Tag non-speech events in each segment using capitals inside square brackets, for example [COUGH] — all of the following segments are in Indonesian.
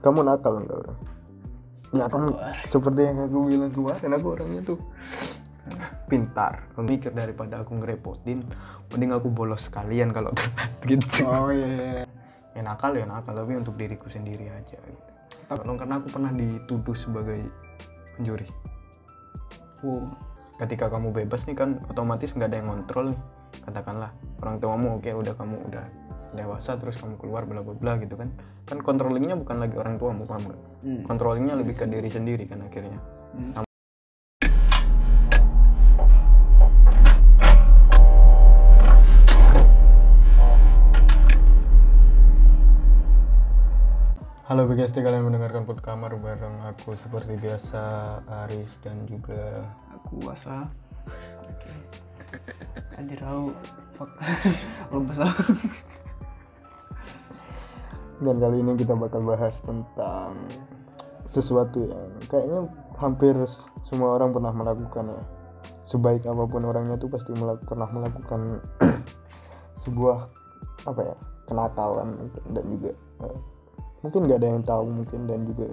kamu nakal enggak orang ya kan seperti yang aku bilang kemarin aku orangnya tuh pintar mikir daripada aku ngerepotin mending aku bolos sekalian kalau telat [LAUGHS] gitu. Oh iya, iya. ya nakal ya nakal tapi untuk diriku sendiri aja. Gitu. karena aku pernah dituduh sebagai pencuri Oh, ketika kamu bebas nih kan otomatis nggak ada yang kontrol nih. Katakanlah orang tuamu oke udah kamu udah dewasa terus kamu keluar bla bla bla gitu kan kan controllingnya bukan lagi orang tuamu paham nggak Hmm. controllingnya lebih ke diri sendiri kan akhirnya Hmm. Halo BGST kalian mendengarkan Put Kamar bareng aku seperti biasa Aris dan juga aku asa. [LAUGHS] Oke. Anjir aku fuck. [LAUGHS] Aku. Dan kali ini kita bakal bahas tentang sesuatu yang kayaknya hampir semua orang pernah melakukan ya. Sebaik apa pun orangnya tuh pasti melak- pernah melakukan [CLEARS THROAT] sebuah apa ya kenakalan dan juga eh, mungkin nggak ada yang tahu mungkin dan juga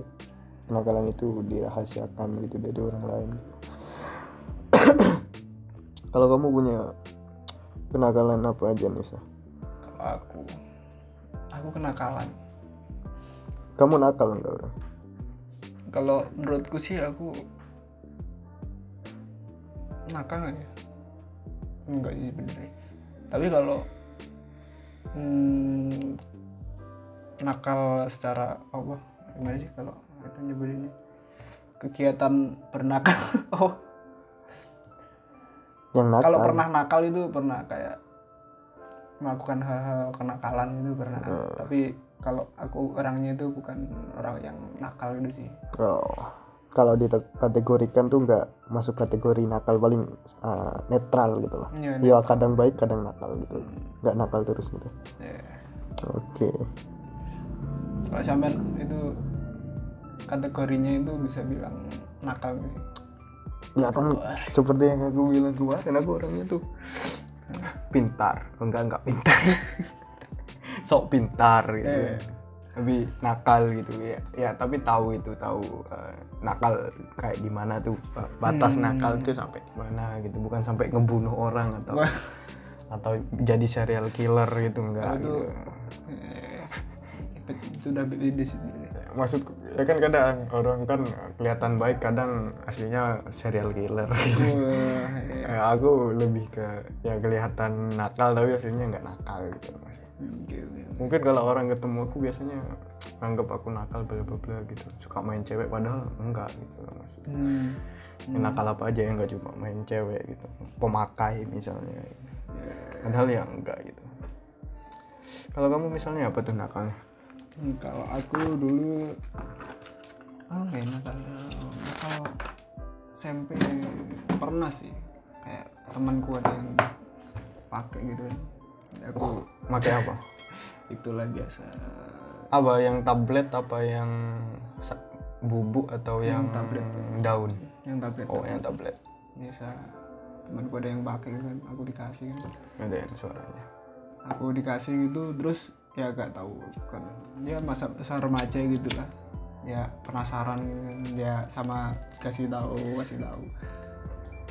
kenakalan itu dirahasiakan gitu dari orang lain. [CLEARS THROAT] Kalau kamu punya kenakalan apa aja Nisa? Kalau aku aku kenakalan. kamu nakal nggak orang Kalau menurutku sih aku nakal nggak ya? Enggak sih sebenarnya. Tapi kalau hmm, nakal secara apa? Gimana sih kalau kita nyebutinnya? Kegiatan bernakal. [LAUGHS] oh, yang nakal kalau pernah nakal itu pernah kayak melakukan hal-hal kenakalan itu pernah. Tapi kalau aku orangnya itu bukan orang yang nakal gitu sih. Oh, kalau dikategorikan tuh nggak masuk kategori nakal paling uh, netral gitu loh. Iya, Ya kadang baik kadang nakal gitu. Nggak nakal terus gitu. Ya. Oke. Kalau sampean itu kategorinya itu bisa bilang nakal sih? Ya kan seperti yang aku bilang kemarin aku orangnya tuh pintar. Enggak enggak pintar. [LAUGHS] Sok pintar gitu. ya. Tapi nakal gitu ya. Ya tapi tahu itu tahu uh, nakal kayak gimana tuh uh, batas nakal itu sampai di mana gitu. Bukan sampai ngebunuh orang atau atau jadi serial killer gitu enggak gitu. Eh, itu udah. Maksud ya kan kadang orang kan kelihatan baik kadang aslinya serial killer gitu. Wah, iya. Ya, [LAUGHS] aku lebih ke ya kelihatan nakal tapi aslinya nggak nakal gitu mas. Mungkin kalau orang ketemu aku biasanya anggap aku nakal bla bla bla gitu. Suka main cewek padahal enggak gitu mas. Hmm. Ya, nakal apa aja yang nggak cuma main cewek gitu. Pemakai misalnya. gitu. Padahal ya enggak gitu. Kalau kamu misalnya apa tuh nakalnya? Hmm, kalau aku dulu oh nggak nakal nakal SMP pernah sih kayak temanku ada yang pakai gitu kan aku Pakai apa? [LAUGHS] itulah biasa Apa yang tablet apa yang bubuk atau yang, tablet. daun? yang tablet Oh, yang tablet. biasa temanku ada yang pakai gitu kan aku dikasih kan Ada yang suaranya. aku dikasih gitu terus ya gak tahu. Kan ya masa masa remaja gitu lah. Ya penasaran gitu kan. Ya sama kasih tahu kasih tahu.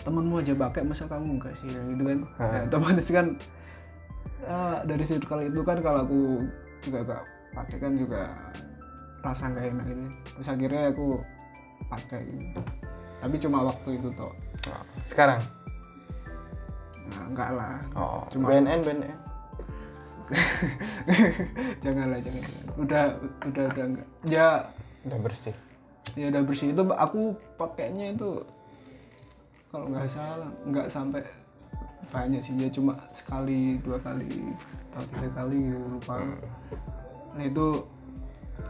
Temenmu aja pakai masa kamu enggak sih? Gitu kan. Ya, otomatis kan ya, dari circle itu kan kalau aku juga gak pakai kan juga rasa nggak enak gitu. Terus akhirnya aku pakai gitu. tapi cuma waktu itu toh. Oh, sekarang? nah, enggak lah. Oh, Cuma- BNN BNN. [LAUGHS] janganlah jangan, udah udah udah enggak. Ya. Udah bersih. ya udah bersih. Itu aku pakainya itu kalau nggak salah nggak sampai banyak sih. Ya cuma sekali dua kali atau tiga kali gitu, lupa. Nah itu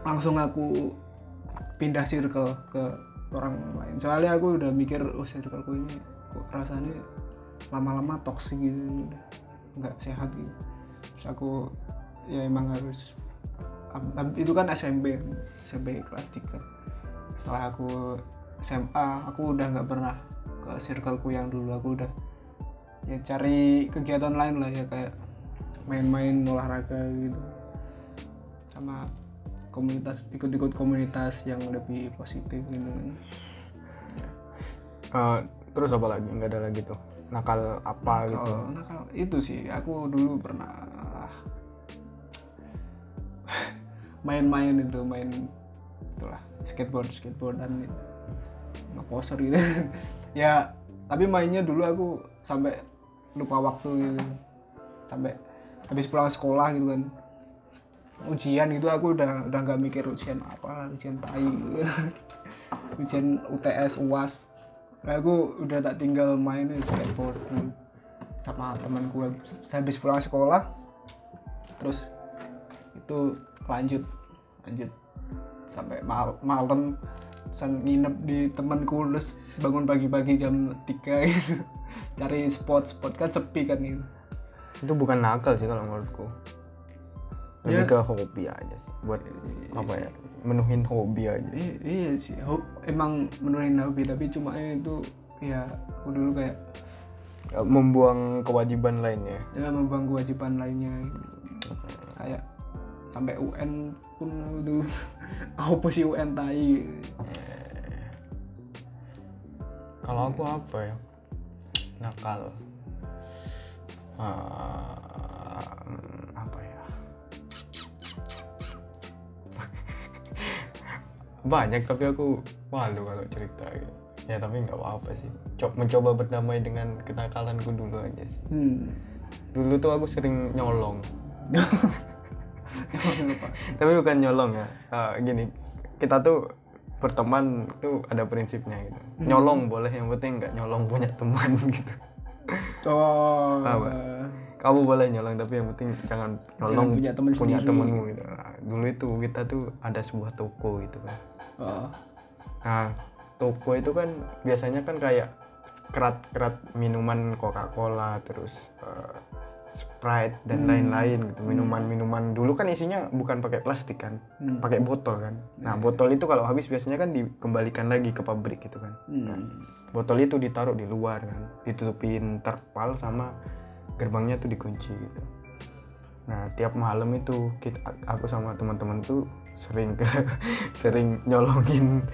langsung aku pindah circle ke orang lain. Soalnya aku udah mikir oh circleku ini kok rasanya lama-lama toksik gitu nggak sehat gitu terus aku ya emang harus itu kan SMP SMP kelas 3 setelah aku SMA aku udah nggak pernah ke circleku yang dulu. Aku udah ya cari kegiatan lain lah ya kayak main-main olahraga gitu. Sama komunitas ikut-ikut komunitas yang lebih positif gitu kan. Eh, terus apa lagi? Nggak ada lagi tuh? Nakal apa gitu? Kalau nakal. Itu sih aku dulu pernah main-main itu main itulah skateboard skateboardan gitu. ngeposer gitu [LAUGHS] ya tapi mainnya dulu aku sampai lupa waktu gitu sampai habis pulang sekolah gitu kan ujian gitu aku udah udah nggak mikir ujian apa ujian tai gitu. [LAUGHS] ujian UTS UAS Nah, aku udah tak tinggal main skateboard dulu sama temanku habis pulang sekolah terus itu lanjut. Lanjut. Sampai mal malam. San nginep di temanku terus bangun pagi-pagi jam 3 gitu. [LAUGHS] Cari spot spot kan sepi kan itu itu bukan nakal sih kalau menurutku. Lebih ke hobi aja sih. Buat apa ya? menuhin hobi aja. Iya, iya sih. Ho- emang menuhin hobi tapi cuma itu ya aku dulu kayak Ya, membuang kewajiban lainnya. Ya membuang kewajiban lainnya. Gitu. kayak sampai UN pun itu [LAUGHS] apa sih UN tai? Kalau aku apa ya? Nakal. Ah, apa ya? [LAUGHS] Banyak tapi aku malu kalau cerita. Gitu. ya tapi nggak apa-apa sih. Co- mencoba berdamai dengan kenakalanku dulu aja sih. Hmm. dulu tuh aku sering nyolong. [LAUGHS] [LAUGHS] tapi bukan nyolong ya. Ah, gini kita tuh berteman tuh ada prinsipnya gitu. Nyolong boleh yang penting nggak nyolong punya teman [LAUGHS] gitu. Oh Apa? kamu boleh nyolong tapi yang penting jangan nyolong punya teman punya sendiri. temenmu gitu. Nah, dulu itu kita tuh ada sebuah toko gitu kan. Oh. nah toko itu kan biasanya kan kayak kerat-kerat minuman Coca-Cola terus eh, Sprite dan lain-lain gitu minuman-minuman. Dulu kan isinya bukan pakai plastik kan pakai botol kan. Nah botol itu kalau habis biasanya kan dikembalikan lagi ke pabrik gitu kan. Nah, botol itu ditaruh di luar kan ditutupin terpal sama gerbangnya tuh dikunci gitu. Nah tiap malam itu kita, aku sama teman-teman tuh sering ke [LAUGHS] sering nyolongin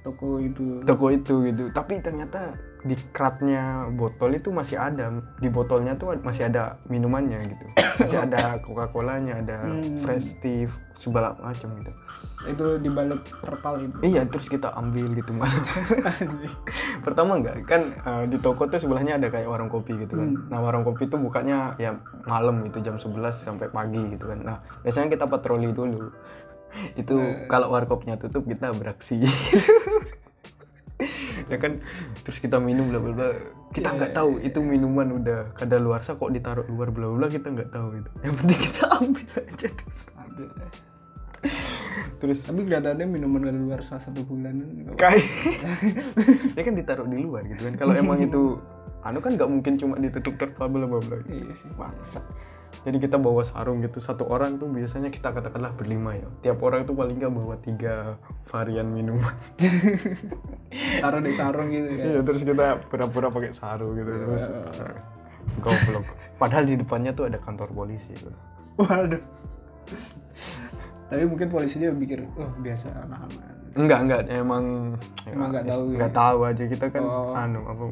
toko itu. toko itu gitu. Tapi ternyata di keratnya botol itu masih ada. Di botolnya tuh masih ada minumannya gitu. Masih ada coca colanya ada fresh tea segala macam gitu. Itu dibalik terpal itu? Iya terus kita ambil gitu malam [LAUGHS] pertama enggak kan eh, di toko tuh sebelahnya ada kayak warung kopi gitu kan. Nah warung kopi tuh bukanya ya malam gitu jam 11 sampai pagi gitu kan. Nah biasanya kita patroli dulu. Itu kalau warkopnya tutup kita beraksi [LAUGHS] ya kan? Terus kita minum bla bla bla. Kita nggak tahu itu minuman udah kada luar kok ditaruh luar bla bla kita nggak tahu itu. Yang penting kita ambil aja. Terus Ambil terus tapi kelihatannya minuman dari luar satu bulan kayak [LAUGHS] ya kan ditaruh di luar gitu kan. Kalau emang itu anu kan nggak mungkin cuma ditutup terpal bla bla bla iya sih bangsa jadi kita bawa sarung gitu satu orang tuh biasanya kita katakanlah berlima ya. Tiap orang tuh paling nggak bawa tiga varian minuman. [LAUGHS] Taruh di sarung gitu kan. Iya terus kita pura-pura pakai sarung gitu. Terus goblok. Padahal di depannya tuh ada kantor polisi tuh. Waduh. Tapi mungkin polisinya mikir oh biasa anak-anak enggak enggak emang Emang nggak ya, tahu nggak tahu aja kita kan Oh. anu apa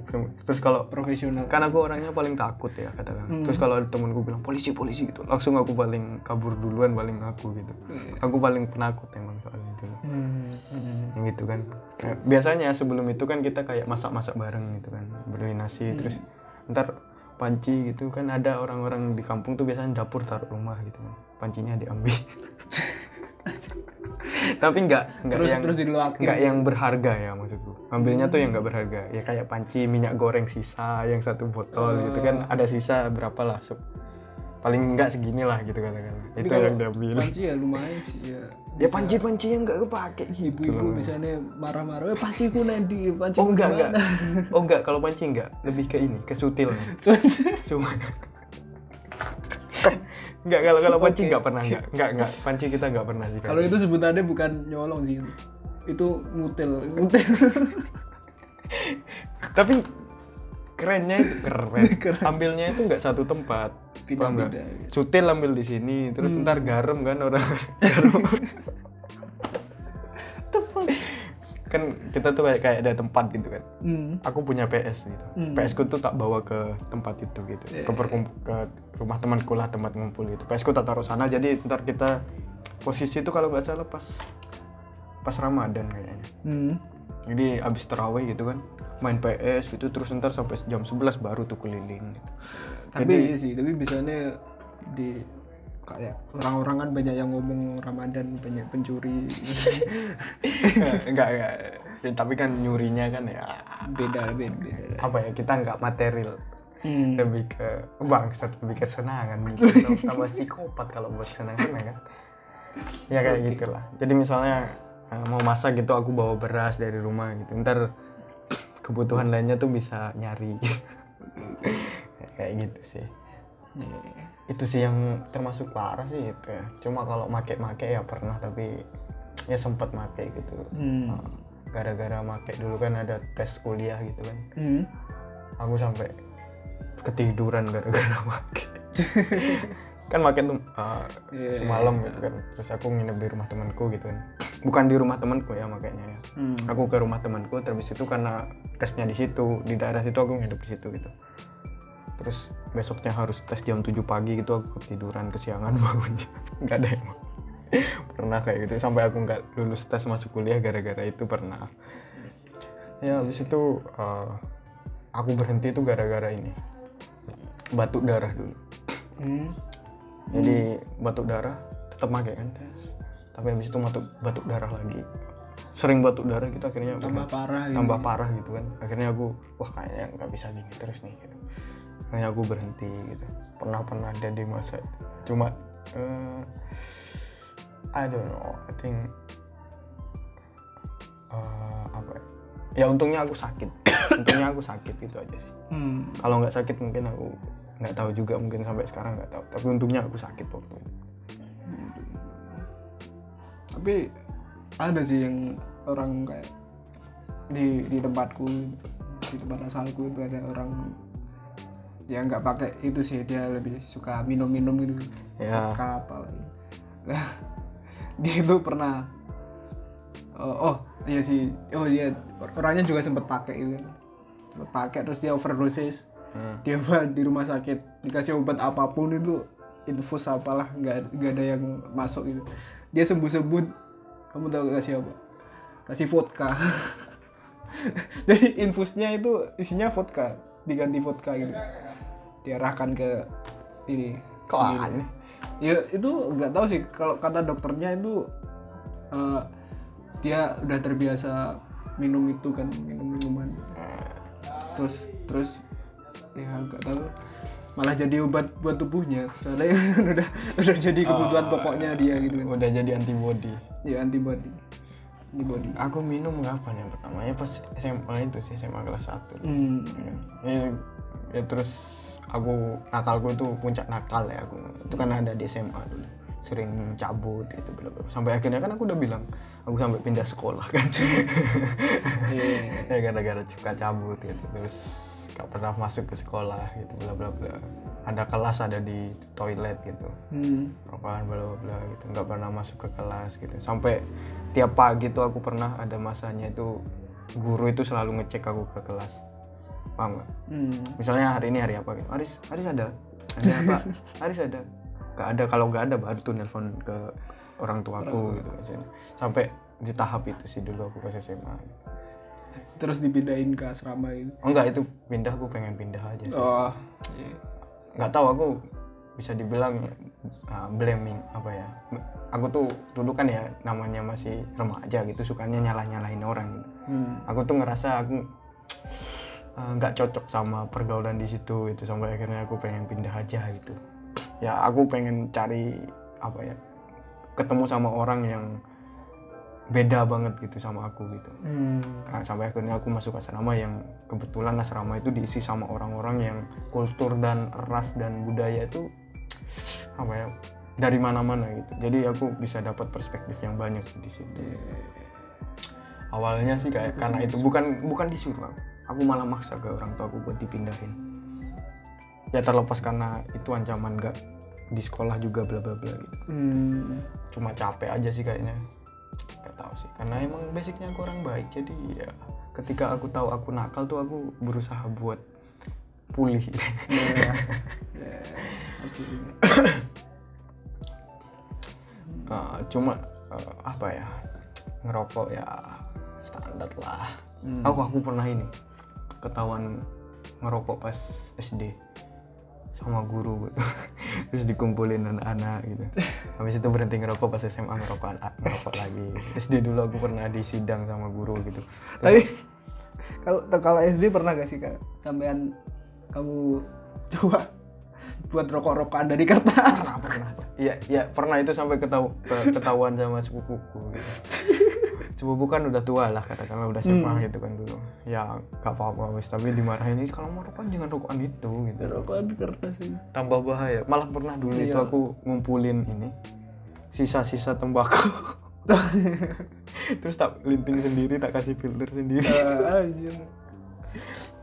terus kalau profesional. kan aku orangnya paling takut ya katakan. Terus kalau ada temanku bilang polisi polisi gitu langsung aku paling kabur duluan paling aku gitu. Aku paling penakut emang soal itu. Hmm, hmm. yang gitu kan. Biasanya sebelum itu kan kita kayak masak-masak bareng gitu kan beli nasi terus ntar panci gitu kan ada orang-orang di kampung tuh biasanya dapur taruh rumah gitu kan pancinya diambil [LAUGHS] [LAUGHS] tapi nggak nggak terus yang terus diluakin nggak yang berharga ya maksudku. Ambilnya tuh yang nggak berharga. Ya kayak panci minyak goreng sisa yang satu botol gitu kan. Ada sisa berapa lah se- paling nggak segini lah gitu katakan itu yang diambil. panci ya lumayan sih ya. Ya panci-panci yang nggak kepake. Gitu. ibu-ibu misalnya marah-marah eh panciku nanti panciku oh enggak enggak gimana?" oh enggak kalau panci enggak lebih ke ini ke sutil. [LAUGHS] Cuma [LAUGHS] enggak kalau kalau panci enggak pernah enggak enggak [LAUGHS] enggak panci kita enggak pernah sih kalau itu sebutannya bukan nyolong sih. Itu ngutil. Ngutil. [LAUGHS] Tapi kerennya itu keren. [LAUGHS] Ambilnya itu enggak satu tempat. Paham nggak? pindah sutil ambil di sini terus Hmm. ntar garam kan orang garam kan kita tuh kayak, kayak ada tempat gitu kan hmm. aku punya PS gitu Hmm. PS ku tuh tak bawa ke tempat itu gitu Iya, ke, perkum- ke rumah temanku lah tempat ngumpul gitu PS ku tak taruh sana jadi ntar kita posisi itu kalau nggak salah pas pas Ramadan kayaknya Hmm. jadi abis terawih gitu kan main PS gitu terus ntar sampai jam 11 baru tuh keliling gitu. tapi iya sih tapi biasanya di kayak orang-orang kan banyak yang ngomong Ramadan banyak pencuri. [LAUGHS] Enggak enggak. Ya, tapi kan nyurinya kan ya beda beda, beda. apa ya kita nggak material. Hmm. lebih ke bangsat lebih ke senangan gitu [LAUGHS] tambah psikopat kalau buat senangan ya kan. Ya kayak gitulah. Jadi misalnya eh, mau masak gitu aku bawa beras dari rumah gitu. Ntar kebutuhan lainnya tuh bisa nyari. [LAUGHS] Kayak gitu sih. Iya. Itu sih yang termasuk parah sih itu ya. Cuma kalau make-make ya pernah tapi ya sempat make gitu. Hmm. Nah, gara-gara make dulu kan ada tes kuliah gitu kan. Hmm. aku sampai ketiduran gara-gara [LAUGHS] make. Kan make tuh uh, Iya, semalam gitu kan. Terus aku nginep di rumah temanku gitu kan. Bukan di rumah temanku ya makanya ya. Hmm. aku ke rumah temanku terus itu karena tesnya di situ di daerah situ aku nginep di situ gitu terus besoknya harus tes jam 7 pagi gitu aku ketiduran kesiangan [LAUGHS] bangunnya. Nggak ada yang mau. pernah kayak gitu sampai aku nggak lulus tes masuk kuliah gara-gara itu pernah. Ya habis itu uh, aku berhenti itu gara-gara ini. Batuk darah dulu. Hmm. jadi batuk darah tetap pakai kan tes. Tapi habis itu batuk batuk darah lagi. Sering batuk darah gitu akhirnya tambah parah gitu. tambah parah gitu kan. Akhirnya aku wah kayaknya nggak bisa gini terus nih gitu akhirnya aku berhenti gitu. Pernah pernah ada di masa itu. cuma eh, I don't know I think eh, apa ya? Ya untungnya aku sakit. [COUGHS] Untungnya aku sakit itu aja sih. Hmm. kalau nggak sakit mungkin aku nggak tahu juga mungkin sampai sekarang nggak tahu. Tapi untungnya aku sakit waktu itu. Tapi ada sih yang orang kayak di di tempatku di tempat asalku itu ada orang yang nggak pakai itu sih dia lebih suka minum-minum gitu. Ya. Vodka apa Nah, [LAUGHS] dia itu pernah oh, oh iya sih. Oh iya orangnya juga sempat pakai itu. Sempat pakai terus dia overdosis. Hmm. dia buat di rumah sakit dikasih obat apa pun itu infus apalah nggak nggak ada yang masuk itu dia sembuh sembuh kamu tahu kasih apa? Kasih vodka. [LAUGHS] Jadi infusnya itu isinya vodka diganti vodka gitu. Diarahkan ke ini aneh ya itu nggak tahu sih. Kalau kata dokternya itu eh, dia udah terbiasa minum itu kan minum minuman. Terus terus ya nggak tahu. Malah jadi obat buat tubuhnya. Soalnya [LAUGHS] udah udah jadi kebutuhan pokoknya dia gitu kan. udah jadi antibody. Ya antibody antibody aku minum kapan yang pertama? Ya pas SMA itu sih SMA kelas 1 hmm. ya, ya, ya terus aku nakalku itu puncak nakal ya aku. Itu kan ada di SMA dulu. Sering cabut gitu bla bla. sampai akhirnya kan aku udah bilang aku sampai pindah sekolah kan. [LAUGHS] Iya. ya gara-gara suka cabut gitu. Terus gak pernah masuk ke sekolah gitu bla bla bla. Ada kelas ada di toilet gitu. Hmm. apaan bla bla bla gitu. Nggak pernah masuk ke kelas gitu. Sampai tiap pagi tuh aku pernah ada masanya itu guru itu selalu ngecek aku ke kelas. Paham nggak? Hmm. misalnya hari ini hari apa gitu. Aris Aris ada? Ada apa? [LAUGHS] Aris ada? Nggak ada. Kalau nggak ada baru tuh nelpon ke orang tuaku gitu sampai di tahap itu sih dulu aku pas SMA terus dipindahin ke asrama itu? Oh enggak itu pindah. Aku pengen pindah aja sih. Oh iya. nggak tahu aku bisa dibilang uh, blaming apa ya aku tuh dulu kan ya namanya masih remaja gitu sukanya nyalah nyalahin orang gitu hmm. aku tuh ngerasa aku [TSK] uh, nggak cocok sama pergaulan di situ itu sampai akhirnya aku pengen pindah aja gitu ya aku pengen cari apa ya ketemu sama orang yang beda banget gitu sama aku gitu Hmm. Nah, sampai akhirnya aku masuk asrama yang kebetulan asrama itu diisi sama orang-orang yang kultur dan ras dan budaya itu apa ya dari mana-mana gitu. Jadi aku bisa dapat perspektif yang banyak di situ. Awalnya sih kayak karena itu bukan bukan disuruh aku. Aku malah maksa ke orang tua aku buat dipindahin. ya terlepas karena itu ancaman nggak di sekolah juga bla bla bla gitu Hmm. cuma capek aja sih kayaknya nggak tahu sih karena emang basicnya aku orang baik jadi ya ketika aku tahu aku nakal tuh aku berusaha buat pulih. Ya. Oke. Uh, [COUGHS] cuma uh, apa ya ngerokok ya standar lah Hmm. aku aku pernah ini ketahuan ngerokok pas SD sama guru gitu. [LAUGHS] terus dikumpulin anak-anak gitu habis itu berhenti ngerokok pas SMA ngerokok anak [LAUGHS] ngerokok lagi SD dulu aku pernah di sidang sama guru gitu Terus Tapi [LAUGHS] kalau kalau SD pernah gak sih kak sampean kamu coba buat rokok-rokokan dari kertas? pernah pernah iya iya pernah itu sampai ketahu ke- ketahuan sama sepupuku gitu sepupu kan udah tua lah katakanlah udah SMA gitu kan dulu ya gak apa-apa wis tapi dimarahin ini kalau mau rokok jangan rokokan itu gitu Rokokan kertas ini. tambah bahaya malah pernah dulu itu Iya. aku ngumpulin ini sisa-sisa tembakau [LAUGHS] terus tak linting sendiri tak kasih filter sendiri Ah.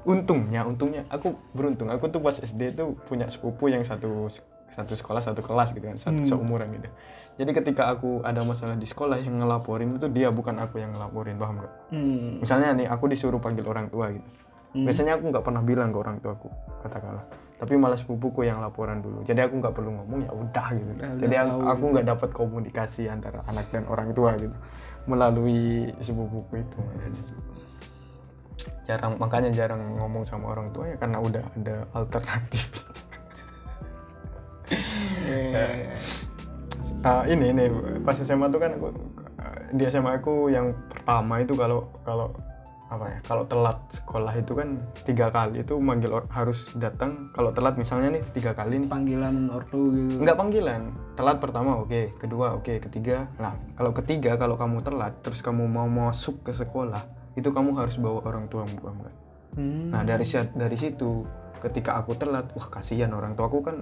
Untungnya untungnya. Aku beruntung. Aku tuh pas SD tuh punya sepupu yang satu satu sekolah satu kelas gitu kan satu seumuran gitu. Jadi ketika aku ada masalah di sekolah yang ngelaporin itu dia bukan aku yang ngelaporin paham gak Hmm. misalnya nih aku disuruh panggil orang tua gitu. Biasanya aku nggak pernah bilang ke orang tuaku katakanlah. Tapi malah sepupuku yang laporan dulu. Jadi aku nggak perlu ngomong ya udah gitu. Udah, jadi aku- aku nggak dapat komunikasi antara anak dan orang tua gitu melalui sepupuku itu jarang makanya jarang ngomong sama orang tua ya karena udah ada alternatif. [LAUGHS] Eh, Ah, ini ini pas SMA tuh kan aku di SMA aku yang pertama itu kalau kalau apa ya kalau telat sekolah itu kan tiga kali itu manggil or- harus datang. Kalau telat misalnya nih tiga kali nih. Panggilan ortu gitu. nggak panggilan. Telat pertama oke. Kedua oke. Ketiga nah kalau ketiga kalau kamu telat terus kamu mau masuk ke sekolah itu kamu harus bawa orang tua paham nggak? Hmm. Nah dari dari situ ketika aku telat, wah kasihan orang tuaku kan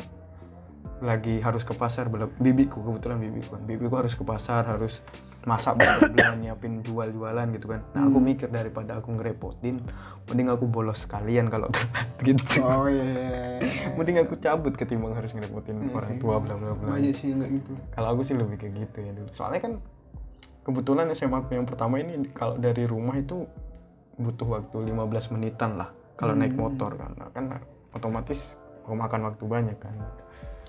lagi harus ke pasar bibiku kebetulan bibiku kan bibiku harus ke pasar harus masak bela nyiapin jual-jualan gitu kan nah aku mikir daripada aku ngerepotin mending aku bolos sekalian kalau [LAUGHS] telat gitu Oh iya. iya, iya. mending aku cabut ketimbang harus ngerepotin Iya orang sih. tua bla bla bla Banyak sih kayak gitu. kalau aku sih lebih kayak gitu ya dulu soalnya kan kebetulan SMA aku yang pertama ini kalau dari rumah itu butuh waktu 15 menitan lah kalau naik motor kan Nah, kan otomatis memakan waktu banyak kan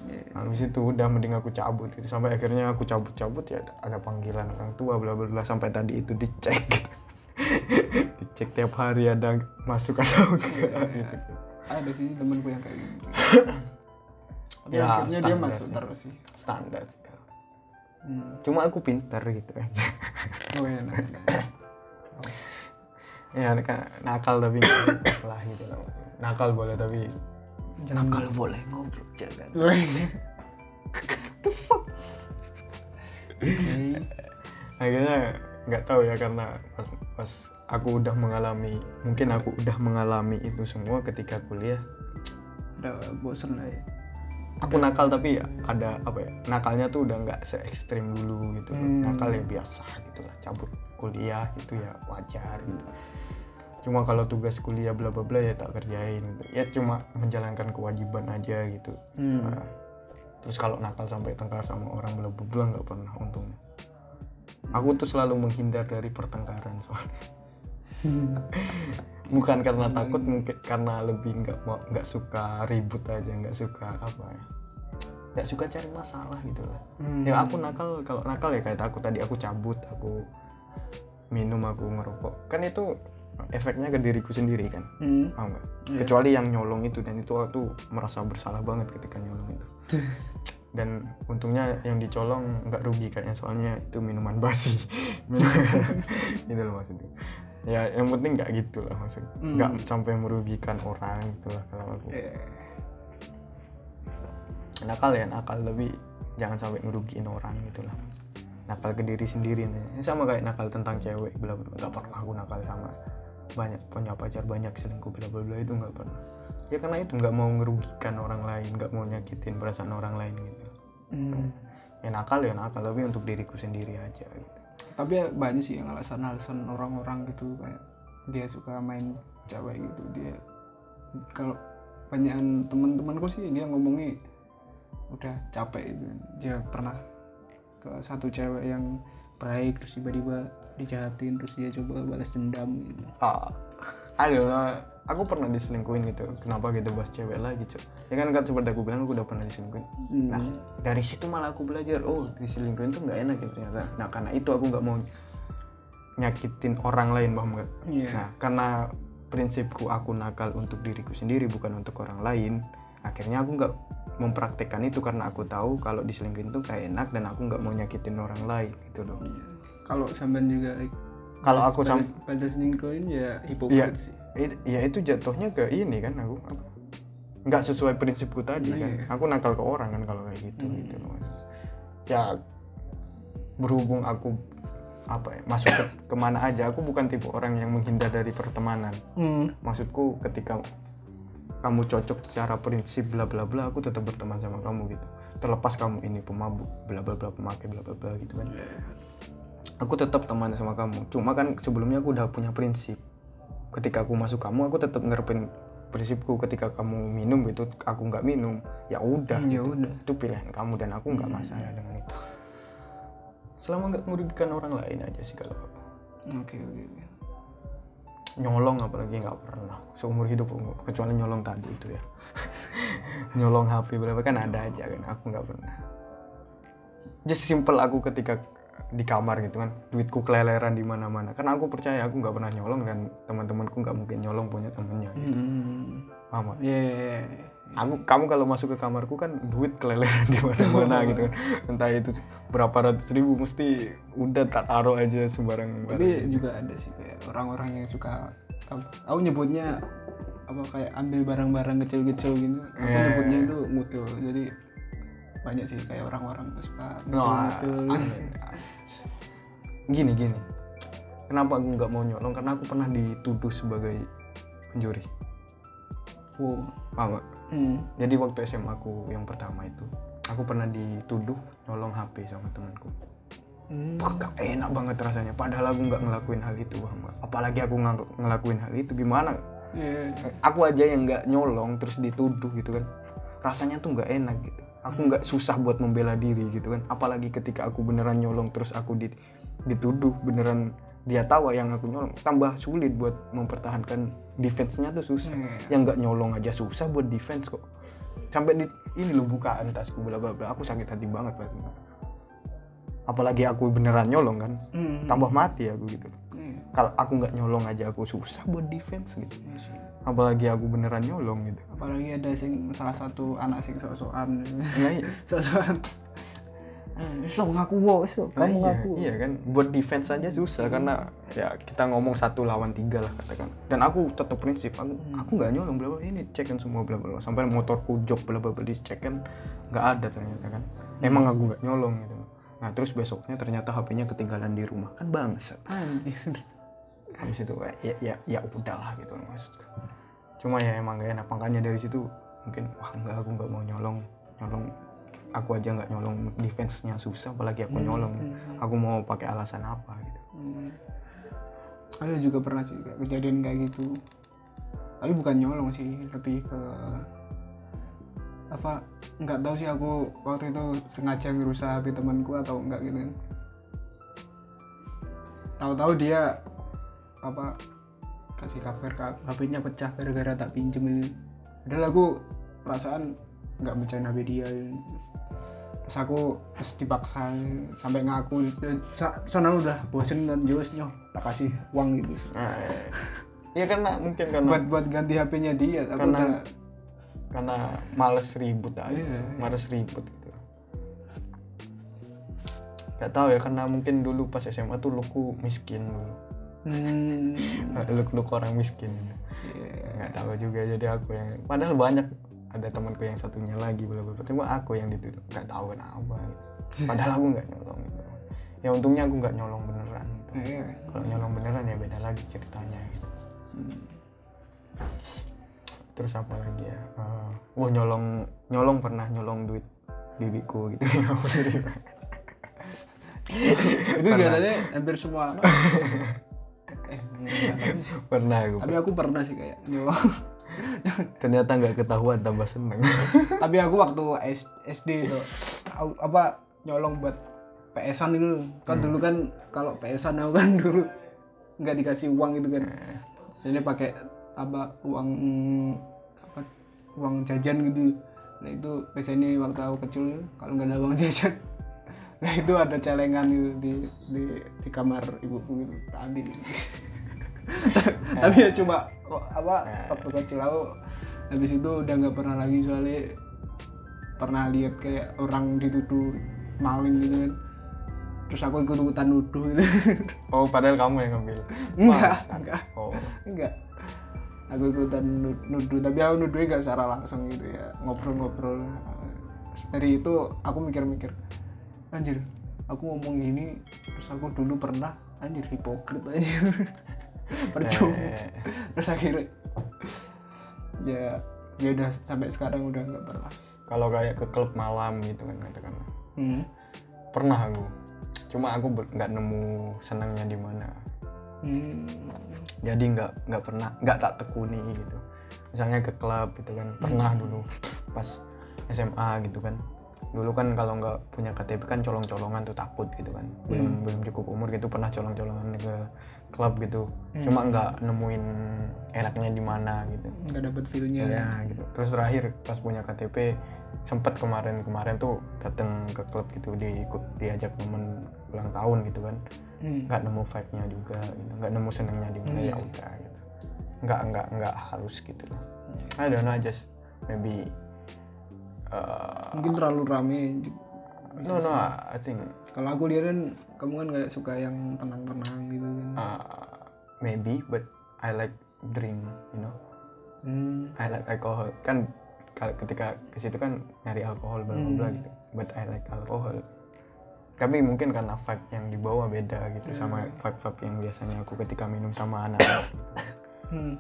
Iya. habis itu udah mending aku cabut gitu sampai akhirnya aku cabut-cabut ya ada, panggilan orang tua bla bla bla sampai tadi itu dicek gitu. [LAUGHS] dicek tiap hari ada masuk atau enggak gitu Ada sih temanku yang kayak gitu. [COUGHS] Ya, akhirnya dia masuk sih. terus sih. standar sih Hmm. cuma aku pinter gitu aja Oh iya. Nah, nah. [COUGHS] ya kan nakal tapi lah gitu lah nakal boleh tapi Jangan nakal boleh ngobrol jangan [LAUGHS] Oke. akhirnya nggak tahu ya karena pas, pas aku udah mengalami mungkin aku udah mengalami itu semua ketika kuliah Udah bosen lah ya. Aku nakal tapi ya ada apa ya nakalnya tuh udah nggak se ekstrim dulu gitu. Hmm. nakal ya biasa gitu lah cabut kuliah itu ya wajar gitu. Cuma kalau tugas kuliah bla bla bla ya tak kerjain gitu. Ya cuma menjalankan kewajiban aja gitu. Hmm. Nah, terus kalau nakal sampai tengkar sama orang bla bla bla nggak pernah untungnya. Aku tuh selalu menghindar dari pertengkaran soalnya [LAUGHS] bukan karena takut mungkin karena lebih nggak mau nggak suka ribut aja nggak suka apa ya. Nggak suka cari masalah gitu lah. Hmm. ya aku nakal kalau nakal ya kayak aku tadi aku cabut aku minum aku ngerokok. Kan itu efeknya ke diriku sendiri kan Hmm. paham nggak? Iya. kecuali yang nyolong itu dan itu aku merasa bersalah banget ketika nyolong itu. [LAUGHS] Dan untungnya yang dicolong nggak rugi kayaknya soalnya itu minuman basi. [LAUGHS] [LAUGHS] Gitu loh maksudnya ya yang penting nggak gitu lah maksudnya. Hmm. nggak sampai merugikan orang gitu lah kalau aku. Eh, nakal ya nakal. Tapi jangan sampai ngerugiin orang gitu lah. Nakal ke diri sendiri. Nih sama kayak nakal tentang cewek bla bla. Nggak pernah aku nakal sama banyak punya pacar banyak selingkuh bla bla bla. Itu nggak pernah. Ya karena itu nggak mau ngerugikan orang lain nggak mau nyakitin perasaan orang lain gitu. Hmm. ya nakal ya nakal. Tapi untuk diriku sendiri aja gitu. Tapi ya banyak sih yang alasan-alasan orang-orang gitu kayak dia suka main cewek gitu. Dia kalau kebanyakan teman-temanku sih dia ngomongnya udah capek gitu. Dia pernah ke satu cewek yang baik terus tiba-tiba dijahatin terus dia coba balas dendam gitu. ah aduh nah, aku pernah diselingkuhin gitu kenapa gitu bahas cewek lagi cok ya kan kan seperti aku bilang aku udah pernah diselingkuhin Hmm. nah dari situ malah aku belajar oh diselingkuhin tuh nggak enak gitu ternyata nah karena itu aku nggak mau nyakitin orang lain paham nggak Iya. nah karena prinsipku aku nakal untuk diriku sendiri bukan untuk orang lain akhirnya aku nggak mempraktekkan itu karena aku tahu kalau diselingkuhin tuh kayak enak dan aku nggak mau nyakitin orang lain gitu loh Iya. kalau sampean juga Kalau aku sam- balas- balas selingkuhin ya Iya, hipokrit sih. it- ya itu jatuhnya ke ini kan aku. Apa, nggak sesuai prinsipku tadi kan. Iya. Aku nakal ke orang kan kalau kayak gitu gitu loh. Ya berhubung aku apa ya masuk ke ke mana aja aku bukan tipe orang yang menghindar dari pertemanan. Maksudku ketika kamu cocok secara prinsip bla bla bla aku tetap berteman sama kamu gitu. Terlepas kamu ini pemabuk bla bla bla pemakai bla bla bla gitu kan aku tetap teman sama kamu. Cuma kan sebelumnya aku udah punya prinsip. Ketika aku masuk kamu aku tetap ngerepin prinsipku. Ketika kamu minum gitu aku nggak minum. Ya udah ya gitu. udah. Itu pilihan kamu dan aku nggak masalah dengan itu. Selama nggak merugikan orang lain aja sih kalau aku oke oke oke. nyolong apalagi nggak pernah. Seumur hidup kecuali nyolong tadi itu ya. [LAUGHS] Nyolong HP berapa kan ada aja kan. Aku nggak pernah. Just simple aku ketika di kamar gitu kan duitku keleleran di mana-mana karena aku percaya aku nggak pernah nyolong dan teman-temanku nggak mungkin nyolong punya temennya gitu. Hmm. paham? Iya, iya, iya. aku kamu kalau masuk ke kamarku kan duit keleleran di mana-mana gitu kan [LAUGHS] entah itu berapa ratus ribu mesti udah tak taruh aja sembarang barang. tapi juga ada sih kayak orang-orang yang suka aku nyebutnya apa kayak ambil barang-barang kecil-kecil gitu aku Eh. nyebutnya itu ngutil jadi banyak sih kayak orang-orang suka ngutil-ngutil aneh. gini gini. Kenapa aku nggak mau nyolong? Karena aku pernah dituduh sebagai pencuri wow. Paham hmm. jadi waktu SMA aku yang pertama itu aku pernah dituduh nyolong HP sama temanku. Hmm. Gak enak banget rasanya. Padahal aku nggak ngelakuin hal itu paham apalagi aku ng- ngelakuin hal itu gimana? Iya, aku aja yang nggak nyolong terus dituduh gitu kan. Rasanya tuh nggak enak gitu aku nggak susah buat membela diri gitu kan apalagi ketika aku beneran nyolong terus aku di- dituduh beneran dia tahu yang aku nyolong tambah sulit buat mempertahankan defense-nya tuh susah Iya. yang nggak nyolong aja susah buat defense kok sampai di ini lo bukaan tasku bla bla bla aku sakit hati banget itu. apalagi aku beneran nyolong kan Hmm. tambah mati aku gitu Iya. kalau aku nggak nyolong aja aku susah buat defense gitu sih. Apalagi aku beneran nyolong gitu. Apalagi ada sing salah satu anak sing sok-sokan. Nah, iya. [LAUGHS] sok-sokan. Eh so ngaku wo so Nah, kamu iya, ngaku. iya kan. Buat defense aja susah karena ya kita ngomong satu lawan tiga lah katakan. Dan aku tetap prinsip aku aku nggak nyolong bla bla ini cek kan semua bla bla bla. sampai motorku jok bla bla bla dicek kan nggak ada ternyata kan. Emang aku nggak nyolong gitu. Nah terus besoknya ternyata HP-nya ketinggalan di rumah. Kan bangsa anjir. Habis itu kayak, ya ya ya udahlah gitu maksudku cuma ya emang gak enak makanya dari situ mungkin wah enggak aku nggak mau nyolong nyolong aku aja nggak nyolong defense-nya susah apalagi aku nyolong aku mau pakai alasan apa gitu Hmm. Aku juga pernah sih kayak kejadian kayak gitu. Tapi bukan nyolong sih, lebih ke apa nggak tahu sih aku waktu itu sengaja ngerusak HP temanku atau enggak gitu kan. Tahu-tahu dia apa kasih kabar HP-nya pecah gara-gara tak pinjem ini. Padahal aku perasaan nggak mecahin HP dia. Terus aku terus dipaksa sampai ngaku Sa- sana udah bosen dan jauh nyoh tak kasih uang gitu nah, ya karena mungkin karena buat buat ganti HP-nya dia aku Karena- udah karena males ribut aja Iya. sih. males ribut gitu Gak tahu ya karena mungkin dulu pas SMA tuh luku miskin dulu hmm, luk luk orang miskin. Iya. nggak tahu juga jadi aku yang padahal banyak ada temanku yang satunya lagi bla bla cuma aku yang dituduh nggak tahu kenapa gitu. padahal aku nggak nyolong gitu. Ya untungnya aku nggak nyolong beneran gitu. Iya. kalau nyolong beneran ya beda lagi ceritanya gitu. Terus apa lagi ya? Eh, wah nyolong nyolong pernah nyolong duit bibiku gitu. [LAUGHS] Itu biasanya hampir semua [LAUGHS] eh pernah aku tapi aku pernah sih kayak. Nyolong ternyata nggak ketahuan tambah seneng. [LAUGHS] Tapi aku waktu SD itu apa nyolong buat PS-an itu. Kan dulu kan kalau PS-an aku kan [LAUGHS] dulu nggak dikasih uang gitu kan. Sini pakai apa uang apa uang jajan gitu. Nah itu biasanya waktu aku kecil kalau nggak ada uang [LAUGHS] jajan nah itu ada celengan gitu di di, di kamar ibuku gitu ambil tapi ya cuma oh, apa waktu kecil aku habis itu udah nggak pernah lagi soalnya pernah lihat kayak orang dituduh maling gitu kan. Terus aku ikut ikutan nuduh gitu. Oh padahal kamu yang ngambil enggak enggak. Oh. Enggak. Aku ikutan nu- nuduh tapi aku nuduhnya gak secara langsung gitu ya. Ngobrol-ngobrol. Dari itu aku mikir-mikir anjir aku ngomong gini terus aku dulu pernah anjir hipokrit anjir. [LAUGHS] Percuma. Eh, terus akhirnya ya ya udah sampai sekarang udah nggak pernah. Kalau kayak ke klub malam gitu kan katakanlah hmm. pernah aku. Cuma aku nggak nemu senangnya di mana. Hmm. jadi nggak nggak pernah nggak tak tekuni gitu. Misalnya ke klub gitu kan pernah dulu pas SMA gitu kan dulu kan kalau nggak punya KTP kan colong-colongan tuh takut gitu kan. Belum belum cukup umur gitu pernah colong-colongan ke klub gitu. Cuma nggak nemuin enaknya di mana gitu. Nggak dapet feelnya ya gitu. Terus terakhir pas punya KTP sempet kemarin-kemarin tuh dateng ke klub gitu diikut diajak temen ulang tahun gitu kan. Hmm. nggak nemu vibe-nya juga gitu nggak nemu senengnya di mana ya udah gitu. Nggak nggak nggak harus gitu. Loh I don't know just maybe uh, mungkin terlalu rame no no I think kalau aku lihat kan kamu kan kayak suka yang tenang-tenang gitu kan? Uh, maybe but I like drink you know? Hmm. I like alcohol. Kan kalau ketika ke situ kan nyari alkohol bla bla bla gitu. But I like alcohol. Tapi mungkin karena vibe yang dibawa beda gitu sama vibe vibe yang biasanya aku ketika minum sama anak. Gitu. Hmm.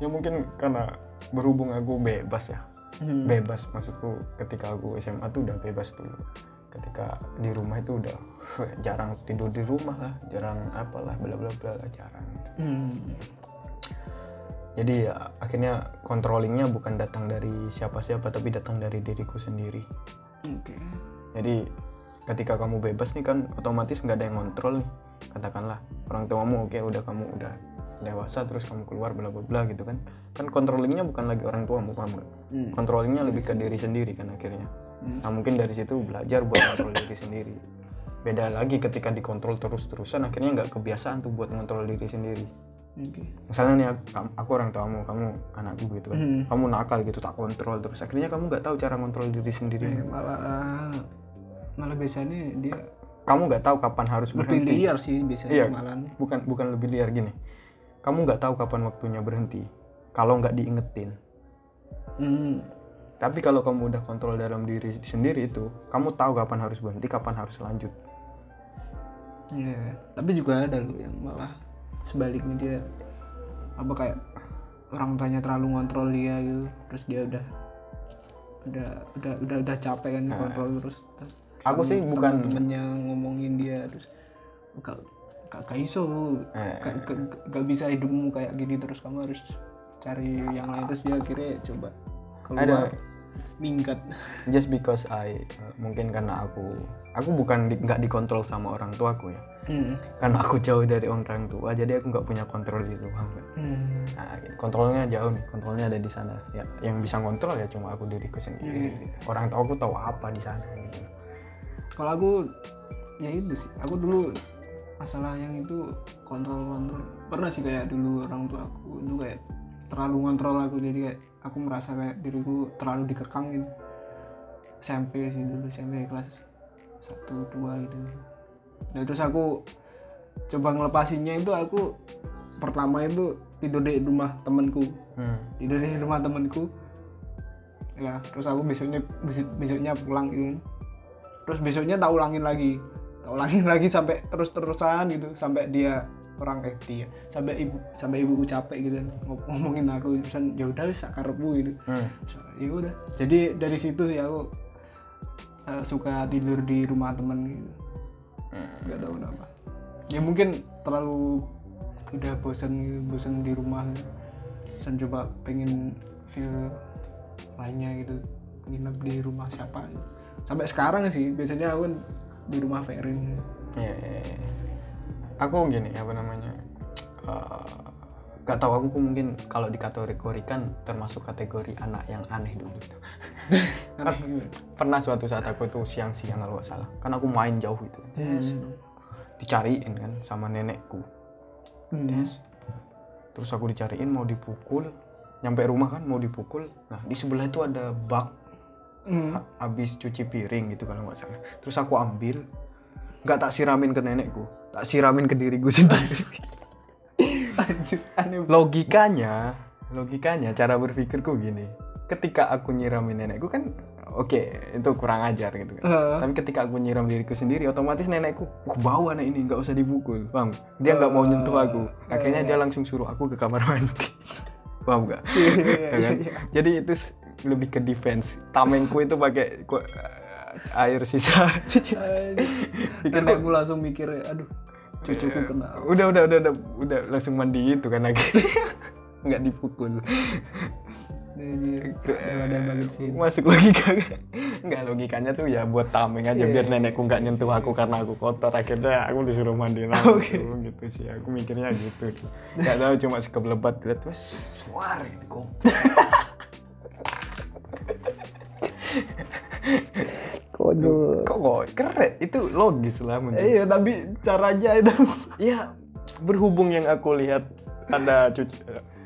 Ya mungkin karena berhubung aku bebas ya Hmm. bebas maksudku ketika aku SMA tuh udah bebas dulu ketika di rumah itu udah [LAUGHS] jarang tidur di rumah lah jarang apalah bla bla bla lah, jarang. Hmm. jadi ya akhirnya controllingnya bukan datang dari siapa-siapa tapi datang dari diriku sendiri oke jadi ketika kamu bebas nih kan otomatis nggak ada yang kontrol nih katakanlah orang tuamu oke udah kamu udah dewasa terus kamu keluar bla bla bla gitu kan. Kan controllingnya bukan lagi orang tuamu paham nggak? Hmm. controllingnya lebih ke diri sendiri kan akhirnya. Nah mungkin dari situ belajar buat kontrol diri sendiri. Beda lagi ketika dikontrol terus terusan akhirnya nggak kebiasaan tuh buat ngontrol diri sendiri. Oke. Misalnya nih aku, aku orang tuamu kamu anakku gitu kan. Hmm. kamu nakal gitu tak kontrol terus. Akhirnya kamu nggak tahu cara kontrol diri sendiri. Eh, malah malah biasanya dia kamu nggak tahu kapan harus lebih berhenti liar sih biasanya Iya. malah bukan bukan lebih liar gini kamu nggak tahu kapan waktunya berhenti kalau nggak diingetin hmm. tapi kalau kamu udah kontrol dalam diri sendiri itu kamu tahu kapan harus berhenti kapan harus lanjut Iya. tapi juga ada loh yang malah sebaliknya dia apa kayak orang tuanya terlalu ngontrol dia gitu terus dia udah udah udah udah udah capek kan kontrol terus, terus Aku sih bukan- temennya ngomongin dia terus gak gak, gak iso Eh. gak, gak, gak bisa hidupmu kayak gini terus kamu harus cari yang lain terus dia akhirnya coba keluar Ada. minggat just because I uh, mungkin karena aku aku bukan di- nggak dikontrol sama orang tuaku ya hmm. karena aku jauh dari orang tua jadi aku nggak punya kontrol gitu paham nggak? Hmm. Nah, gitu. kontrolnya jauh nih kontrolnya ada di sana ya yang bisa kontrol ya cuma aku diriku sendiri gitu. orang tua aku tahu apa di sana gitu kalau aku ya itu sih aku dulu masalah yang itu kontrol kontrol pernah sih kayak dulu orang tua aku itu kayak terlalu ngontrol aku jadi kayak aku merasa kayak diriku terlalu dikekang gitu. SMP sih dulu SMP kelas satu dua gitu. Nah terus aku coba ngelepasinnya itu aku pertama itu tidur di rumah temanku. Hmm. tidur di rumah temanku. Ya terus aku besoknya besok- besoknya pulang gitu kan. terus besoknya tak ulangin lagi tak ulangin lagi sampai terus terusan gitu sampai dia orang eh dia sampai ibu sampai ibuku capek gitu ngom- ngomongin aku terusan ya udah wis sakarepmu gitu. Hmm. ya udah. Jadi dari situ sih aku eh, suka tidur di rumah temen gitu. Hmm. nggak tahu kenapa. Ya mungkin terlalu udah bosan gitu, bosan di rumah dan coba pengen feel lainnya gitu nginep di rumah siapa sampai sekarang sih biasanya aku di rumah Ferin Iya, iya, iya. Aku gini apa namanya? eh, gak tahu aku mungkin kalau dikategorikan termasuk kategori anak yang aneh dulu gitu. [LAUGHS] Aneh. Pernah suatu saat aku tuh siang-siang kalau nggak salah, kan aku main jauh itu, Yes. dicariin kan sama nenekku, Hmm. Yes. Terus aku dicariin mau dipukul, nyampe rumah kan mau dipukul, nah di sebelah itu ada bak Hmm. ha- habis cuci piring gitu kalau nggak salah. Terus aku ambil, nggak tak siramin ke nenekku, tak siramin ke diriku [LAUGHS] sendiri. Logikanya logikanya cara berpikirku gini ketika aku nyiramin nenekku kan oke itu kurang ajar gitu kan Eh. tapi ketika aku nyiram diriku sendiri otomatis nenekku wah bau anak ini nggak usah dipukul bang dia nggak mau nyentuh aku akhirnya dia langsung suruh aku ke kamar mandi [LAUGHS] paham nggak Iya, iya, Ya kan? iya. jadi itu lebih ke defense. Tamengku itu pakai ku- air sisa. Cuci Karena aku langsung mikir aduh cucuku kena. Udah udah udah udah udah langsung mandi itu kan akhirnya [LAUGHS] nggak dipukul. Sih masuk logika. [LAUGHS] Nggak logikanya tuh ya buat tameng aja Iya, biar iya, nenekku nggak nyentuh aku karena aku kotor. Akhirnya aku disuruh mandi [LAUGHS] langsung gitu sih. Aku mikirnya gitu. Nggak tahu cuma sekebelebat lihat wes suar gitu konyol kok kok keren? Itu logis lah menurut iya tapi caranya itu. [LAUGHS] Ya berhubung yang aku lihat ada cuci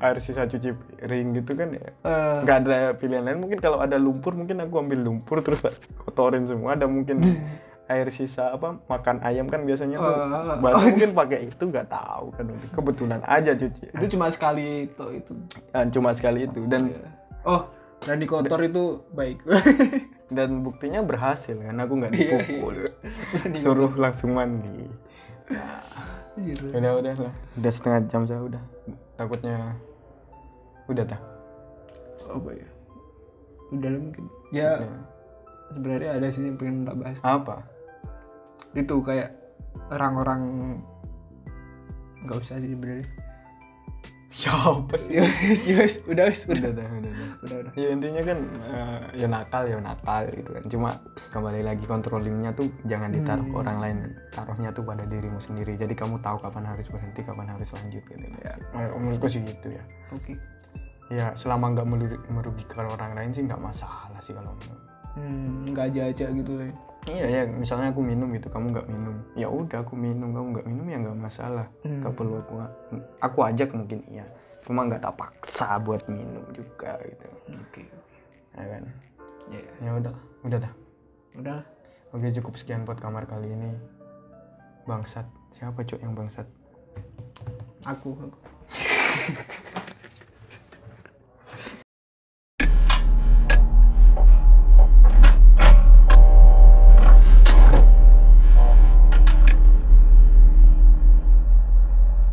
air sisa cuci piring gitu kan ya Eh, nggak ada pilihan lain. Mungkin kalau ada lumpur mungkin aku ambil lumpur [LAUGHS] terus kotorin semua. Ada mungkin [LAUGHS] air sisa apa makan ayam kan biasanya tuh. Bahasa mungkin pakai itu nggak tahu kan. Kebetulan aja cuci. Itu cuma sekali itu. Itu cuma sekali itu. Dan oh dan di kotor itu baik. [LAUGHS] Dan buktinya berhasil kan aku nggak Iya, dipukul. suruh langsung mandi. Anjir. udah udah lah udah setengah jam saya udah. Takutnya udah tak apa ya? Udah lah mungkin. Ya sebenarnya ada sih yang pengen tak bahas. Apa? Itu kayak orang-orang nggak usah sih sebenarnya siapa sih? Yus, yus, udah, wis, udah, udah dah udah dah udah, udah. ya intinya kan eh, ya nakal ya nakal gitu kan. Cuma kembali lagi controllingnya tuh jangan ditaruh ke orang lain. Taruhnya tuh pada dirimu sendiri. Jadi kamu tahu kapan harus berhenti kapan harus lanjut gitu ya. menurutku sih gitu ya. Oke. ya selama nggak meru- merugikan orang lain sih nggak masalah sih kalau Hmm, nggak aja aja gitu deh. Iya ya misalnya aku minum gitu kamu nggak minum. Ya udah aku minum. Kamu nggak minum ya nggak masalah. Nggak perlu aku aku ajak mungkin iya. Cuma nggak tak paksa buat minum juga gitu. Oke, oke. ya kan? Ya, ya udah udah dah. Udah. Oke cukup sekian buat kamar kali ini. Bangsat. Siapa cok yang bangsat? Aku, aku. [LAUGHS]